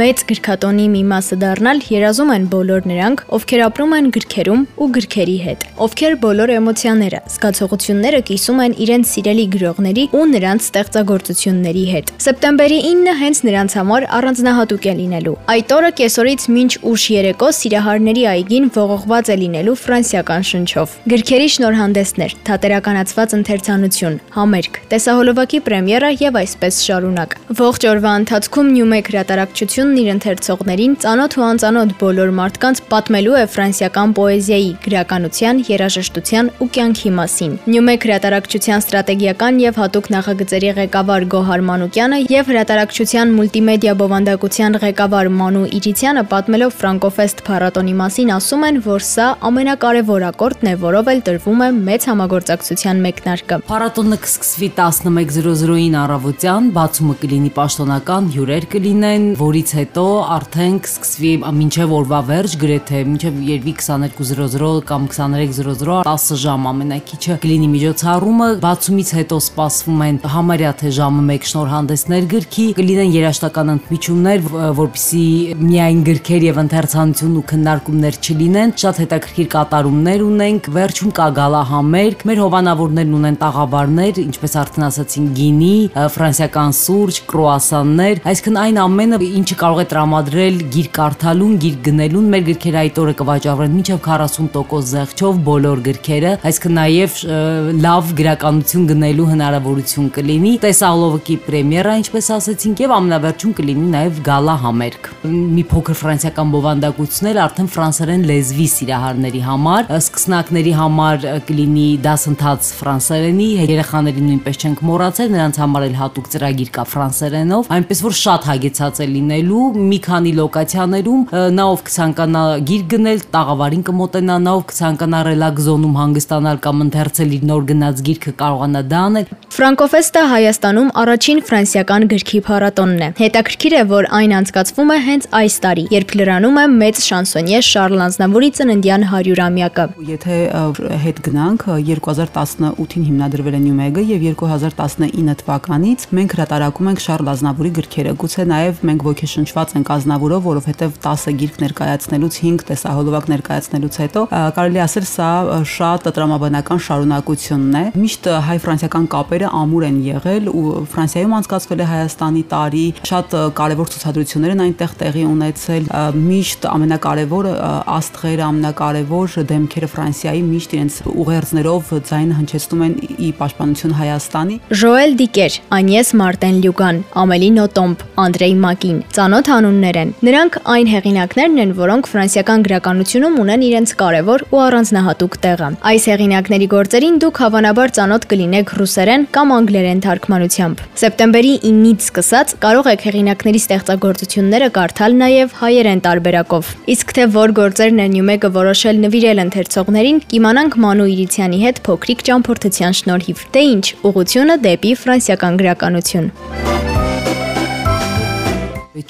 Մեծ գրքատոնի մի մասը դառնալ երազում են բոլոր նրանք, ովքեր ապրում են գրքերում ու գրքերի հետ, ովքեր բոլոր էմոցիաները, զգացողությունները կիսում են իրենց սիրելի գրողների ու նրանց ստեղծագործությունների հետ։ Սեպտեմբերի 9-ը հենց նրանց համար առանձնահատուկ է լինելու։ Այդ օրը կեսօրից մինչ ուշ երեկո Սիրահարների այգին ողողված է լինելու ֆրանսիական շնչով։ Գրքերի շնորհանդեսներ, թատերականացված ընթերցանություն, համերգ, տեսահոլովակի պրեմիերա եւ այսպես շարունակ։ Ողջ օրվա ընթացքում Նյումեկ հրատարակչություն Ալիևանն իր ընթերցողներին ծանոթ ու անծանոթ բոլոր մարդկանց պատմելու է ֆրանսիական պոեզիայի, գրականության, երաժշտության ու կյանքի մասին։ Նյումեկ հրատարակչության ստրատեգիական եւ հատուկ նախագծերի ղեկավար Գոհար Մանուկյանը եւ հրատարակչության մուլտիմեդիա բովանդակության ղեկավար Մանու Իրիցյանը պատմելով Ֆրանկոֆեստ փառատոնի մասին ասում են, որ սա ամենակարևոր ակորդն է, որով էլ տրվում է մեծ համագործակցության մեկնարկը։ Փառատոնը կսկսվի 11:00-ին առավոտյան, բացումը կլինի պաշտոնական հյուրեր կլինեն, որից հետո արդեն կսկսվի մինչև օրվա վերջ գրեթե մինչև երևի 22:00 կամ 23:00 10 ժամ ամենակիչը կլինի միջոցառումը բացումից հետո սպասվում են համարյա թե ժամը 1 շնորհանդեսներ գրքի կլինեն երաշտական ընդմիջումներ որպիսի միայն գրքեր եւ ընթերցանություն ու քննարկումներ չլինեն շատ հետաքրքիր կատարումներ ունենք վերջում կա գալա համերգ մեր հովանավորներն ունեն տաղավարներ ինչպես արդեն ասացին գինի ֆրանսիական սուրճ կրուասաններ այսինքն այն ամենը ինչը կարող է տրամադրել գիր կարդալուն, գիր գնելուն, մեր գրքերը այդ օրը կվաճառվեն մինչև 40% զեղչով բոլոր գրքերը, այսինքն նաև լավ գրականություն գնելու հնարավորություն կլինի։ Տեսալովկի պրեմիերա, ինչպես ասացինք, եւ ամենավերջում կլինի նաև գալա համերգ։ Մի փոքր ֆրանսիական բովանդակություններ արդեն ֆրանսերեն լեզվի սիրահարների համար, սկսնակների համար կլինի դասընթաց ֆրանսերենի, երեխաների նույնպես չենք մոռացել, նրանց համար էլ հատուկ ծրագիր կա ֆրանսերենով, այնպես որ շատ հագեցած է լինելու գնելու մի քանի լոկացիաներում նա ով կցանկանա գիր գնել, տաղավարին կմոտենա, նա ով կցանկանա ռելաքս զոնում հանգստանալ կամ ընթերցել իր նոր գնած գիրքը կարողանա դա անել։ Ֆրանկոֆեստը Հայաստանում առաջին ֆրանսիական գրքի փառատոնն է։ Հետաքրքիր է, որ այն անցկացվում է հենց այս տարի, երբ լրանում է մեծ շանսոնյե Շարլ Անznավուրի ծննդյան 100-ամյակը։ Եթե հետ գնանք 2018-ին հիմնադրվել է Նյումեգը եւ 2019 թվականից մենք հրատարակում ենք Շարլ Ազնավուրի գրքերը։ Գուցե նաեւ մենք ոգեշ շնչված ենք Ազնավուրով, որովհետև 10 գիրք ներկայացնելուց 5 տեսահոլովակ ներկայացնելուց հետո կարելի ասել սա շատ տրամաբանական շարունակությունն է։ Միշտ հայ-ֆրանսիական կապերը ամուր են եղել ու Ֆրանսիայում անցկացվել է Հայաստանի տարի, շատ կարևոր ցուցադրություններ են այնտեղ տեղի ունեցել։ Միշտ ամենակարևորը աստղերը, ամենակարևոր դեմքերը Ֆրանսիայի միշտ իրենց ուղերձներով ձայնը հնչեցնում են ի պաշտպանություն Հայաստանի։ Ժոել Դիկեր, Անյես Մարտեն Լյուգան, Ամելի Նոտոմբ, Անդրեյ Մակին, ծանոթ անուններ են։ Նրանք այն հեղինակներն են, որոնք ֆրանսիական գրականությունում ունեն իրենց կարևոր ու առանձնահատուկ տեղը։ Այս հեղինակների գործերին դուք հավանաբար ծանոթ կլինեք ռուսերեն կամ անգլերեն թարգմանությամբ։ Սեպտեմբերի 9-ից սկսած կարող եք հեղինակների ստեղծագործությունները կարդալ նաև հայերեն տարբերակով։ Իսկ թե որ գործերն են Նյումեգը որոշել նվիրել ընթերցողներին, կիմանանք Մանու Իրիցյանի հետ փոքրիկ ճամփորդության շնորհիվ։ Դե ինչ, ուղությունը դեպի ֆրանսիական գրականություն։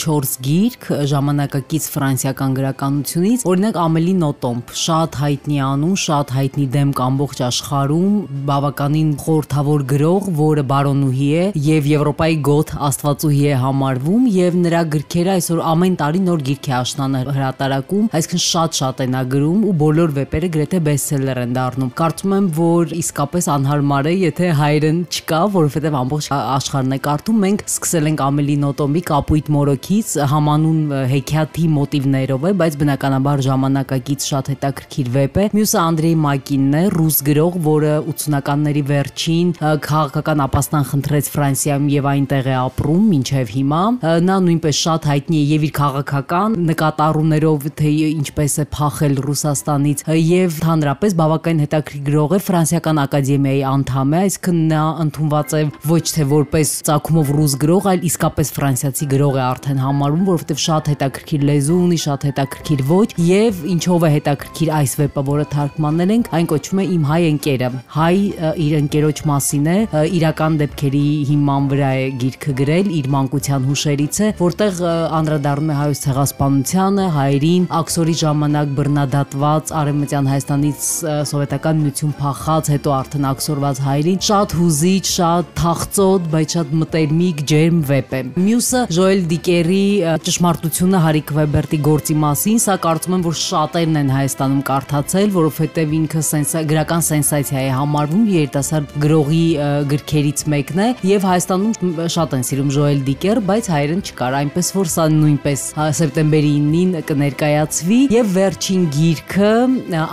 4 գիրք ժամանակակից ֆրանսիական գրականությունից, օրինակ Ամելի Նոտոմբ, շատ հայտնի անուն, շատ հայտնի դեմք ամբողջ աշխարհում, բավականին խորթավոր գրող, որը բարոնուհի է եւ Եվրոպայի գոթ աստվածուհի է համարվում եւ նրա գրքերը այսօր ամեն տարի նոր գիրք է աշնանը հրատարակում, այսինքն շատ-շատ է նա գրում ու բոլոր վեպերը գրեթե բեսթսելեր են դառնում։ Կարծում եմ, որ իսկապես անհարմար է, եթե հայերեն չկա, որովհետեւ ամբողջ աշխարհն է կարդում։ Մենք սկսել ենք Ամելի Նոտոմբի կապույտ մորոք կողքից համանուն հեքիաթի մոտիվներով է, բայց բնականաբար ժամանակակից շատ հետաքրքիր վեպ է։ Մյուսը Անդրեյ Մակինն է, ռուս գրող, որը 80-ականների վերջին քաղաքական ապաստան խնդրեց Ֆրանսիայում եւ այնտեղ է ապրում մինչեւ հիմա։ Նա նույնպես շատ հայտնի է եւ իր քաղաքական նկատառումներով, թե ինչպես է փախել Ռուսաստանից եւ հանրապես բավական հետաքրքիր գրող է, Ֆրանսիական ակադեմիայի անդամ է, այսինքն նա ընդունված է ոչ թե որպես ցակումով ռուս գրող, այլ իսկապես ֆրանսիացի գրող է արդեն արդեն համարում, որովհետև շատ հետաքրքիր լեզու ունի, շատ հետաքրքիր ոճ եւ ինչով է հետաքրքիր այս վեպը, որը թարգմանել ենք, այն կոչվում է Իմ հայ ընկերը։ Հայ իր ընկերոջ մասին է, իրական դեպքերի հիման վրա է գիրքը գրել, իր մանկության հուշերից է, որտեղ անդրադառնում է հայոց ցեղասպանությանը, հայերին, աքսորի ժամանակ բռնադատված արևմտյան Հայաստանից սովետական միություն փախած, հետո արդեն աքսորված հայերին, շատ հուզիչ, շատ թախծոտ, բայց շատ մտերմիկ, ջերմ վեպ է։ Մյուսը Ժոել Դիկերի ճշմարտությունը Հարիկ Վեբերտի գործի մասին, սա կարծում եմ, որ շատերն են Հայաստանում կարդացել, որովհետև ինքը սենսա գրական սենսացիա է համարվում երիտասարդ գրողի գրքերից մեկն է եւ Հայաստանում շատ են սիրում Ժոել Դիկեր, բայց հայերեն չկար, այնպես որ սա նույնպես սեպտեմբերի 9-ին կներկայացվի եւ վերջին գիրքը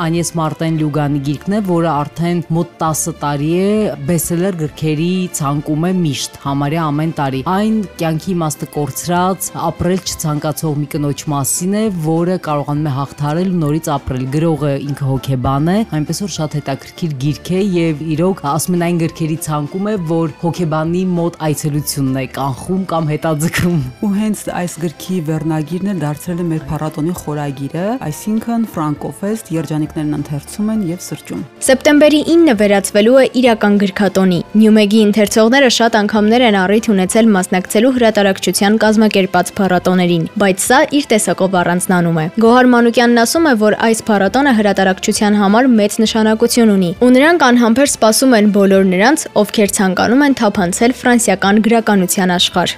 Անյես Մարտեն Լյուգանի գիրքն է, որը արդեն մոտ 10 տարի է բեսելեր գրքերի ցանկում է միշտ, համարյա ամեն տարի։ Այն կյանքի իմաստը կորցրած, ապրել չցանկացող մի կնոջ մասին է, որը կարողանում է հաղթարել ու նորից ապրել։ Գրողը ինքը հոգեբան է, այնպես որ շատ հետաքրքիր գիրք է եւ իրոք ասում են այն գրքերի ցանկում է, որ հոգեբանի մոտ այցելությունն է կանխում կամ հետաձգում։ Ու հենց այս գրքի վերնագիրն էլ դարձել է մեր փառատոնի խորագիրը, այսինքն Ֆրանկոֆեստ երջանիկներն ընթերցում են եւ սրճում։ Սեպտեմբերի 9-ը վերածվելու է իրական գրքատոնի։ Նյումեգի ընթերցողները շատ անգամներ են առիթ ունեցել մասնակցելու հրատարակչության կազմակերպած փառատոներին, բայց սա իր տեսակով առանձնանում է։ Գոհար Մանուկյանն ասում է, որ այս փառատոնը հրատարակչության համար մեծ նշանակություն ունի, ու նրանք անհամբեր սպասում են բոլոր նրանց, ովքեր ցանկանում են թափանցել ֆրանսիական գրականության աշխարհ։